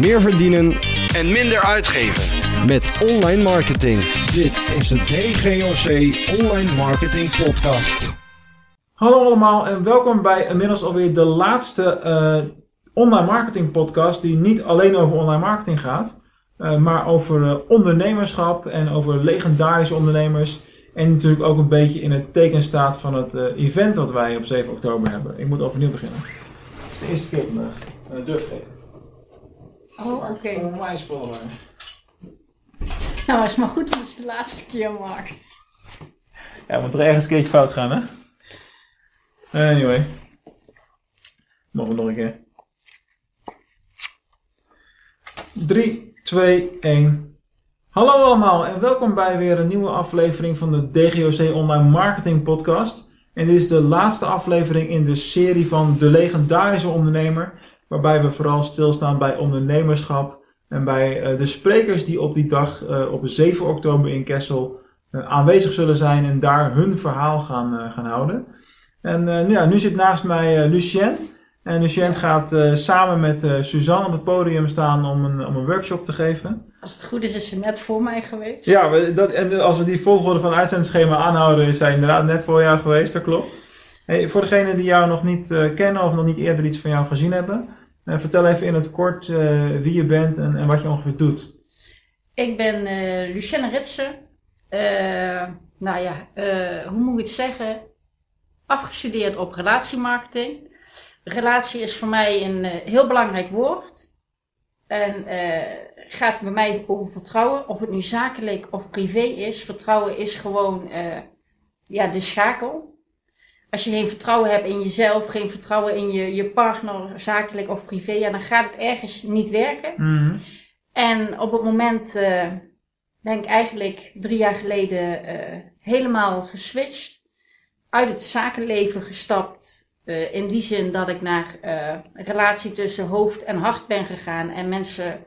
meer verdienen en minder uitgeven. met online marketing. Dit is de DGOC Online Marketing Podcast. Hallo allemaal en welkom bij inmiddels alweer de laatste eh, online marketing podcast die niet alleen over online marketing gaat, eh, maar over eh, ondernemerschap en over legendarische ondernemers. En natuurlijk ook een beetje in het teken staat van het eh, event wat wij op 7 oktober hebben. Ik moet overnieuw beginnen. Het is de eerste keer vandaag. De deur vergeten. Oh, oké. Voor mij is vol maar. Nou, is maar goed dat het de laatste keer, Mark. Ja, het moet er ergens een keertje fout gaan, hè? Anyway. Mogen we nog een keer. 3, 2, 1. Hallo allemaal en welkom bij weer een nieuwe aflevering van de DGOC Online Marketing Podcast. En dit is de laatste aflevering in de serie van De Legendarische Ondernemer, waarbij we vooral stilstaan bij ondernemerschap en bij eh, de sprekers die op die dag eh, op 7 oktober in Kessel eh, aanwezig zullen zijn en daar hun verhaal gaan, gaan houden. En nu, ja, nu zit naast mij Lucien. En Lucien gaat samen met Suzanne op het podium staan om een, om een workshop te geven. Als het goed is, is ze net voor mij geweest. Ja, dat, en als we die volgorde van uitzendschema aanhouden, is zij inderdaad net voor jou geweest, dat klopt. Hey, voor degenen die jou nog niet kennen of nog niet eerder iets van jou gezien hebben, vertel even in het kort eh, wie je bent en, en wat je ongeveer doet. Ik ben eh Lucienne Ritsen. Eh, nou ja, eh, hoe moet ik het zeggen? Afgestudeerd op relatiemarketing. Relatie is voor mij een eh, heel belangrijk woord. En eh, gaat bij mij over vertrouwen. Of het nu zakelijk of privé is. Vertrouwen is gewoon eh, ja, de schakel. Als je geen vertrouwen hebt in jezelf, geen vertrouwen in je, je partner, zakelijk of privé, ja, dan gaat het ergens niet werken. Mhm. En op het moment eh, ben ik eigenlijk drie jaar geleden eh, helemaal geswitcht. Uit het zakenleven gestapt. Eh, in die zin dat ik naar een relatie tussen hoofd en hart ben gegaan. En mensen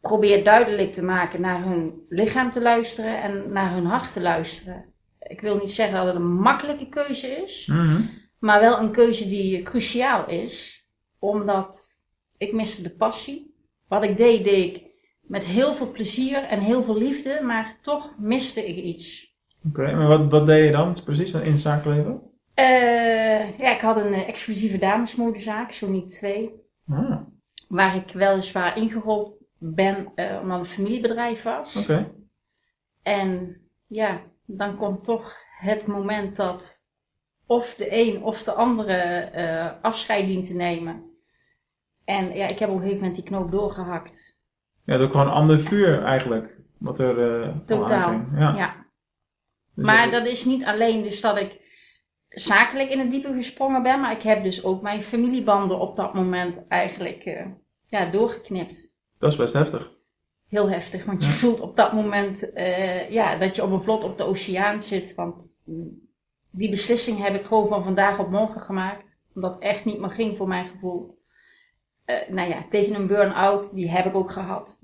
probeer duidelijk te maken naar hun lichaam te luisteren en naar hun hart te luisteren. Ik wil niet zeggen dat het een makkelijke keuze is. Mhm. Maar wel een keuze die cruciaal is. Omdat ik miste de passie. Wat ik deed, deed ik met heel veel plezier en heel veel liefde. Maar toch miste ik iets. Oké, maar wat, wat deed je dan precies in het zakenleven? Eh, ja, ik had een eh, exclusieve damesmodezaak, zo niet twee. Ah, Waar ik weliswaar ingerold ben eh, omdat het een familiebedrijf was. oké. En ja, dan komt toch het moment dat of de een of de andere eh, afscheid dient te nemen. En ja, ik heb op een gegeven moment die knoop doorgehakt. Ja, dat gewoon een ander vuur eigenlijk. Wat er al Totaal. Ja. Ja. Dus Maar dat is niet alleen dus dat ik zakelijk in het diepe gesprongen ben, maar ik heb dus ook mijn familiebanden op dat moment eigenlijk eh, ja, doorgeknipt. dat is best heftig. Heel heftig, want je Ja. voelt op dat moment eh, ja, dat je op een vlot op de oceaan zit. Want die beslissing heb ik gewoon van vandaag op morgen gemaakt. Omdat het echt niet meer ging voor mijn gevoel. Eh, nou ja, tegen een burn-out, die heb ik ook gehad.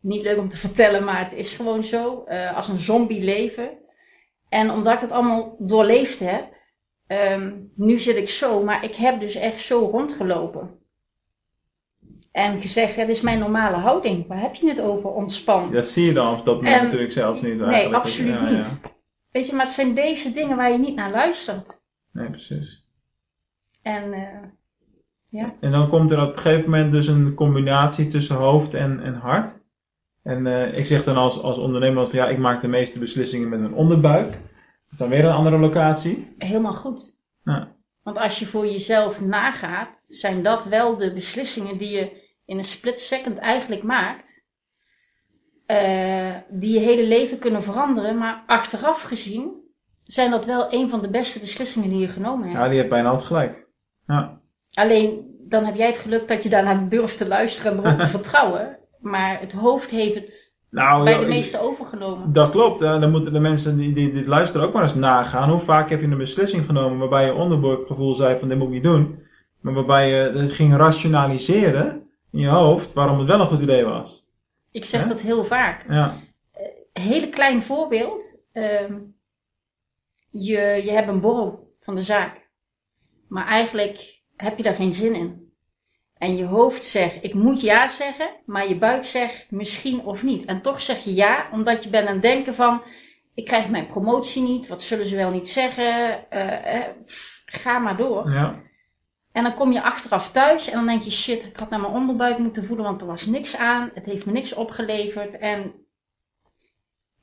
Niet leuk om te vertellen, maar het is gewoon zo. eh, als een zombie leven. En omdat ik het allemaal doorleefd heb, ehm, nu zit ik zo, maar ik heb dus echt zo rondgelopen. En gezegd, ja, dit is mijn normale houding. Waar heb je het over? Ontspan. Dat zie je dan op dat moment Ehm, natuurlijk zelf niet. nee, absoluut Ja, niet. ja. Weet je, maar het zijn deze dingen waar je niet naar luistert. Nee, precies. En eh, En dan komt er op een gegeven moment dus een combinatie tussen hoofd en, en hart. En eh, ik zeg dan als, als ondernemer, als, van, ja, ik maak de meeste beslissingen met mijn onderbuik. Dan weer een andere locatie. helemaal goed. Ja. Want als je voor jezelf nagaat, zijn dat wel de beslissingen die je in een split second eigenlijk maakt. eh, die je hele leven kunnen veranderen. Maar achteraf gezien zijn dat wel een van de beste beslissingen die je genomen hebt. Ja, die heeft bijna altijd gelijk. Ja. Alleen dan heb jij het geluk dat je daarna durft te luisteren en erop te vertrouwen. Maar het hoofd heeft het Nou, bij de meesten overgenomen. Dat klopt. Hè. Dan moeten de mensen die, die luisteren ook maar eens nagaan. Hoe vaak heb je een beslissing genomen waarbij je onderbuikgevoel zei van dit moet ik niet doen. Maar waarbij je het ging rationaliseren in je hoofd waarom het wel een goed idee was. Ik zeg Hè? dat heel vaak. Ja. Een hele klein voorbeeld. Ehm, je, je hebt een borrel van de zaak. Maar eigenlijk heb je daar geen zin in. En je hoofd zegt, ik moet ja zeggen, maar je buik zegt misschien of niet. En toch zeg je ja, omdat je bent aan het denken van, ik krijg mijn promotie niet, wat zullen ze wel niet zeggen, eh, eh, ga maar door. Ja. En dan kom je achteraf thuis en dan denk je, shit, ik had naar mijn onderbuik moeten voelen, want er was niks aan, het heeft me niks opgeleverd. En,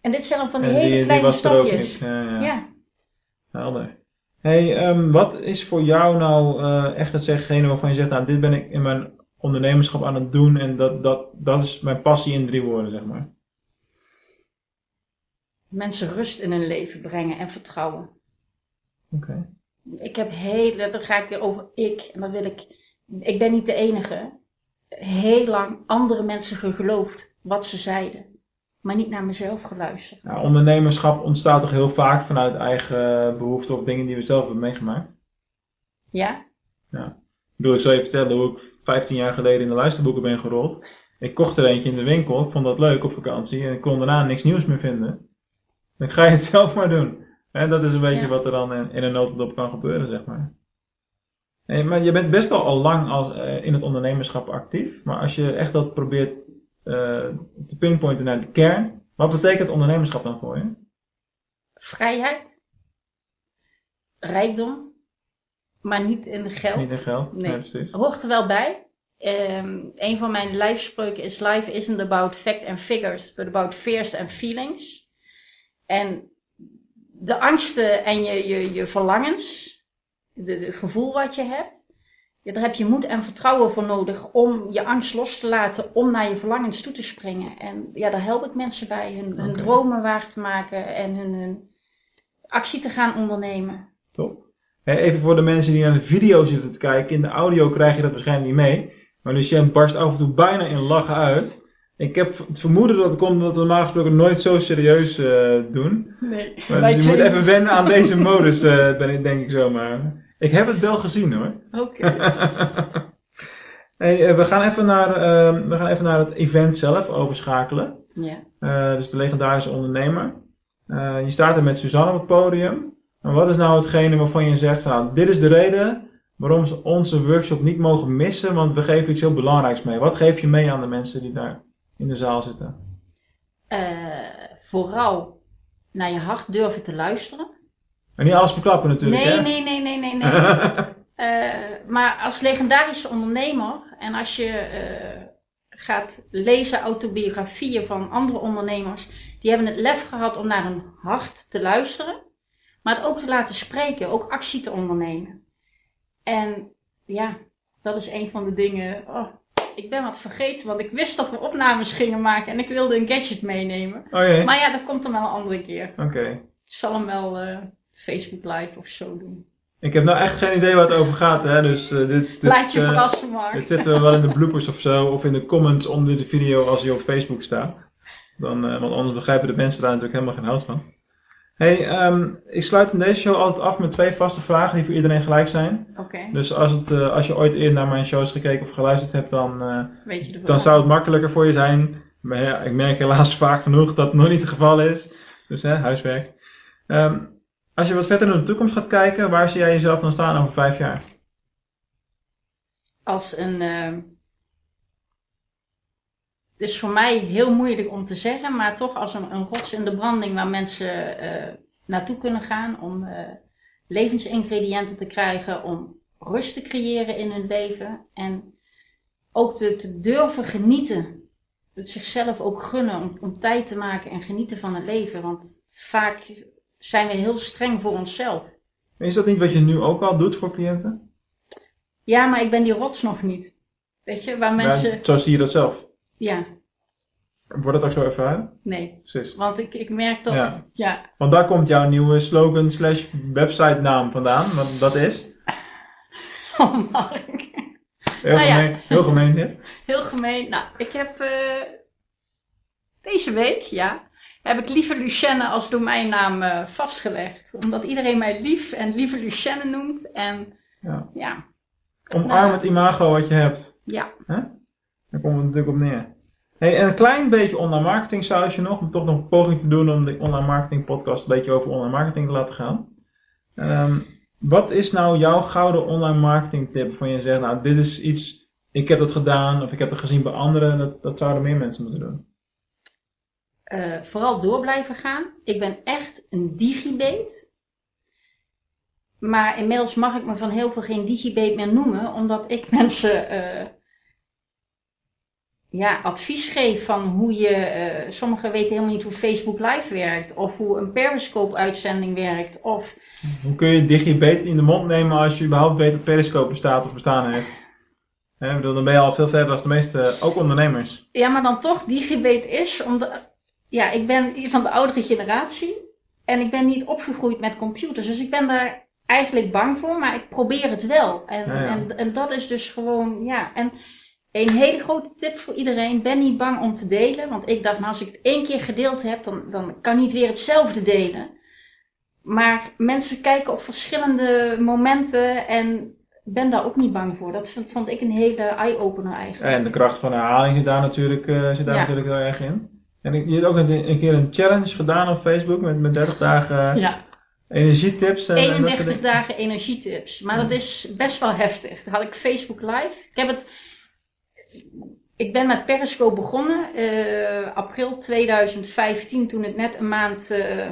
en dit zijn dan van die hele die, kleine er stapjes. niet. Ja, ja. ja. Helder. Hey, ehm, wat is voor jou nou eh, echt hetgene waarvan je zegt, nou, dit ben ik in mijn ondernemerschap aan het doen en dat, dat, dat is mijn passie in drie woorden, zeg maar. Mensen rust in hun leven brengen en vertrouwen. Oké. Ik heb hele, dan ga ik weer over ik. En dan wil ik, ik ben niet de enige. Heel lang andere mensen geloofd wat ze zeiden. Maar niet naar mezelf geluisterd. Ja, ondernemerschap ontstaat toch heel vaak vanuit eigen behoeften of dingen die we zelf hebben meegemaakt. Ja? Ik bedoel, ik zal je vertellen hoe ik 15 jaar geleden in de luisterboeken ben gerold. Ik kocht er eentje in de winkel, ik vond dat leuk op vakantie en ik kon daarna niks nieuws meer vinden. Dan ga je het zelf maar doen. En dat is een beetje Ja. wat er dan in, in een notendop kan gebeuren, zeg maar. Maar je bent best wel al lang als, eh, in het ondernemerschap actief. Maar als je echt dat probeert eh, te pinpointen naar de kern, wat betekent ondernemerschap dan voor je? Vrijheid. Rijkdom. Maar niet in geld. Niet in geld? Nee. precies. hoort er wel bij. Ehm, een van mijn lijfspreuken is: Life isn't about fact and figures, but about fears and feelings. En de angsten en je, je, je verlangens, de, de gevoel wat je hebt, ja, daar heb je moed en vertrouwen voor nodig om je angst los te laten, om naar je verlangens toe te springen. En ja, daar help ik mensen bij hun, dromen waar te maken en hun, hun actie te gaan ondernemen. Top. Even voor de mensen die naar de video zitten te kijken. In de audio krijg je dat waarschijnlijk niet mee. Maar Lucien barst af en toe bijna in lachen uit. Ik heb het vermoeden dat het komt omdat we normaal gesproken nooit zo serieus eh, doen. Nee, Maar dus je moet even wennen aan deze modus, eh, ben ik, denk ik zomaar. Ik heb het wel gezien hoor. Oké. hey, eh, we, gaan even naar, eh, we gaan even naar het event zelf overschakelen. Ja. Dus de legendarische ondernemer. Je staat er met Suzanne op het podium. En wat is nou hetgene waarvan je zegt van nou, dit is de reden waarom ze onze workshop niet mogen missen, want we geven iets heel belangrijks mee. Wat geef je mee aan de mensen die daar in de zaal zitten? Eh, vooral naar je hart durven te luisteren. En niet alles verklappen natuurlijk, Nee, hè? nee, nee, nee, nee, nee. Eh, maar als legendarische ondernemer en als je eh, gaat lezen autobiografieën van andere ondernemers, die hebben het lef gehad om naar hun hart te luisteren, maar het ook te laten spreken, ook actie te ondernemen. En ja, dat is een van de dingen. Oh, ik ben wat vergeten, want ik wist dat we opnames gingen maken en ik wilde een gadget meenemen. oh jee, Maar ja, dat komt dan wel een andere keer. oké. Ik zal hem wel eh, Facebook Live of zo doen. Ik heb nou echt geen idee waar het over gaat, hè? Dus eh, dit, dit, Laat je eh, verrassen, Mark. dit zetten we wel in de bloopers of zo, of in de comments onder de video als die op Facebook staat. Dan, want anders begrijpen de mensen daar natuurlijk helemaal geen hout van. Hey, ehm, ik sluit in deze show altijd af met twee vaste vragen die voor iedereen gelijk zijn. Oké, Dus als, het, eh, als je ooit eerder naar mijn shows gekeken of geluisterd hebt, dan, eh, weet je dan zou het makkelijker voor je zijn. Maar ja, ik merk helaas vaak genoeg dat het nog niet het geval is. Dus hè, huiswerk. Ehm, als je wat verder naar de toekomst gaat kijken, waar zie jij jezelf dan staan over vijf jaar? Als een. eh, het is voor mij heel moeilijk om te zeggen, maar toch als een, een rots in de branding waar mensen eh, naartoe kunnen gaan om eh, levensingrediënten te krijgen, om rust te creëren in hun leven en ook te, te durven genieten. Het zichzelf ook gunnen om, om tijd te maken en genieten van het leven. Want vaak zijn we heel streng voor onszelf. Is dat niet wat je nu ook al doet voor cliënten? Ja, maar ik ben die rots nog niet. Weet je, waar mensen. Maar zo zie je dat zelf. Ja, Wordt dat ook zo ervaren? nee. Precies. Want ik, ik merk dat. Ja. Ja. Want daar komt jouw nieuwe slogan slash website naam vandaan. Want dat is. Oh, Mark. Heel Nou ja. gemeen, heel gemeen dit. Heel gemeen. Nou, ik heb. eh, deze week, ja. Heb ik lieve Lucienne als domeinnaam eh, vastgelegd. Omdat iedereen mij lief en lieve Lucienne noemt. En Ja. ja. Omarm het imago wat je hebt. Ja. Daar komt het natuurlijk op neer. Hey, en een klein beetje online marketing sausje nog, om toch nog een poging te doen om de online marketing podcast een beetje over online marketing te laten gaan. Ehm, wat is nou jouw gouden online marketing tip waarvan je zegt, nou dit is iets ik heb dat gedaan of ik heb dat gezien bij anderen. Dat, dat zouden meer mensen moeten doen. Eh, vooral door blijven gaan. Ik ben echt een digibeet. Maar inmiddels mag ik me van heel veel geen digibeet meer noemen, omdat ik mensen eh, ja, advies geef van hoe je. eh, sommigen weten helemaal niet hoe Facebook Live werkt, of hoe een Periscope-uitzending werkt, of Hoe kun je digibet in de mond nemen als je überhaupt weet dat Periscope bestaat of bestaan heeft? Hè, bedoel, dan ben je al veel verder dan de meeste, ook ondernemers. Ja, maar dan toch digibet is, omdat, ja, ik ben van de oudere generatie en ik ben niet opgegroeid met computers. Dus ik ben daar eigenlijk bang voor, maar ik probeer het wel. En, Ja, ja. en, en dat is dus gewoon, ja. En een hele grote tip voor iedereen, ben niet bang om te delen. Want ik dacht, maar als ik het één keer gedeeld heb, dan, dan kan ik niet weer hetzelfde delen. Maar mensen kijken op verschillende momenten en ben daar ook niet bang voor. Dat vond, vond ik een hele eye-opener eigenlijk. En de kracht van herhaling zit daar natuurlijk, eh, zit daar Ja. natuurlijk heel erg in. En je hebt ook een, een keer een challenge gedaan op Facebook met, met 30 dagen ja. energietips en, en dat soort 31 dingen. dagen energietips. Maar dat is best wel heftig. Dan had ik Facebook Live. Ik heb het. Ik ben met Periscope begonnen. eh, april 2015, toen het net een maand eh,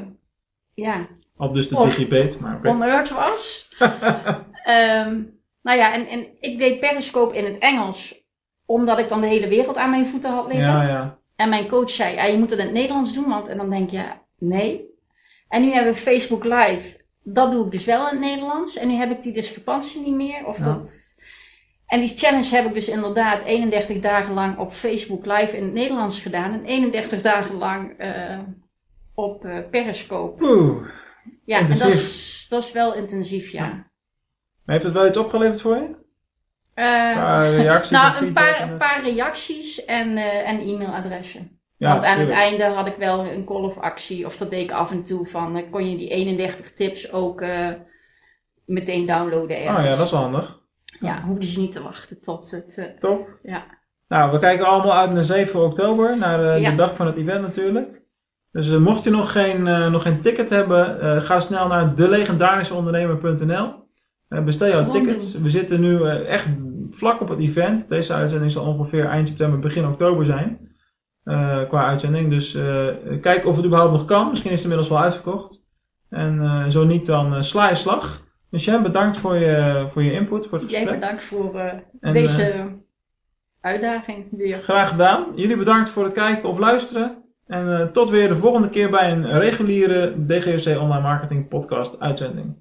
ja, Op dus de digibet, maar oké. was. Ehm, nou ja, en, en ik deed Periscope in het Engels. Omdat ik dan de hele wereld aan mijn voeten had liggen. Ja, ja. En mijn coach zei, ja, je moet het in het Nederlands doen, want en dan denk je, nee. En nu hebben we Facebook Live. Dat doe ik dus wel in het Nederlands. En nu heb ik die discrepantie niet meer. Of Ja. dat... En die challenge heb ik dus inderdaad 31 dagen lang op Facebook Live in het Nederlands gedaan. En 31 dagen lang eh, op eh, Periscope. Oeh. Ja, en dat is, dat is wel intensief, ja. Maar heeft het wel iets opgeleverd voor je? Eh, Qua reacties en nou, een paar, en- een paar reacties en, en e-mailadressen. Ja, Want aan het einde had ik wel een call of actie, of dat deed ik af en toe van, kon je die 31 tips ook meteen downloaden Oh ergens. ja, dat is wel handig. Ja, hoefden ze niet te wachten tot het, eh, Top. ja. Nou, we kijken allemaal uit naar 7 oktober, naar eh, Ja. de dag van het event natuurlijk. Dus eh, mocht je nog geen, nog geen ticket hebben, ga snel naar delegendarischeondernemer.nl. Bestel jouw tickets. We zitten nu echt vlak op het event. Deze uitzending zal ongeveer eind september, begin oktober zijn. eh, qua uitzending. Dus eh, kijk of het überhaupt nog kan. Misschien is het inmiddels wel uitverkocht. En eh, zo niet, dan sla je slag. Dus bedankt voor je, voor je input, voor het Jij gesprek. bedankt voor eh, En, deze uitdaging weer. Graag gedaan. Jullie bedankt voor het kijken of luisteren. En eh, tot weer de volgende keer bij een reguliere DGOC Online Marketing Podcast uitzending.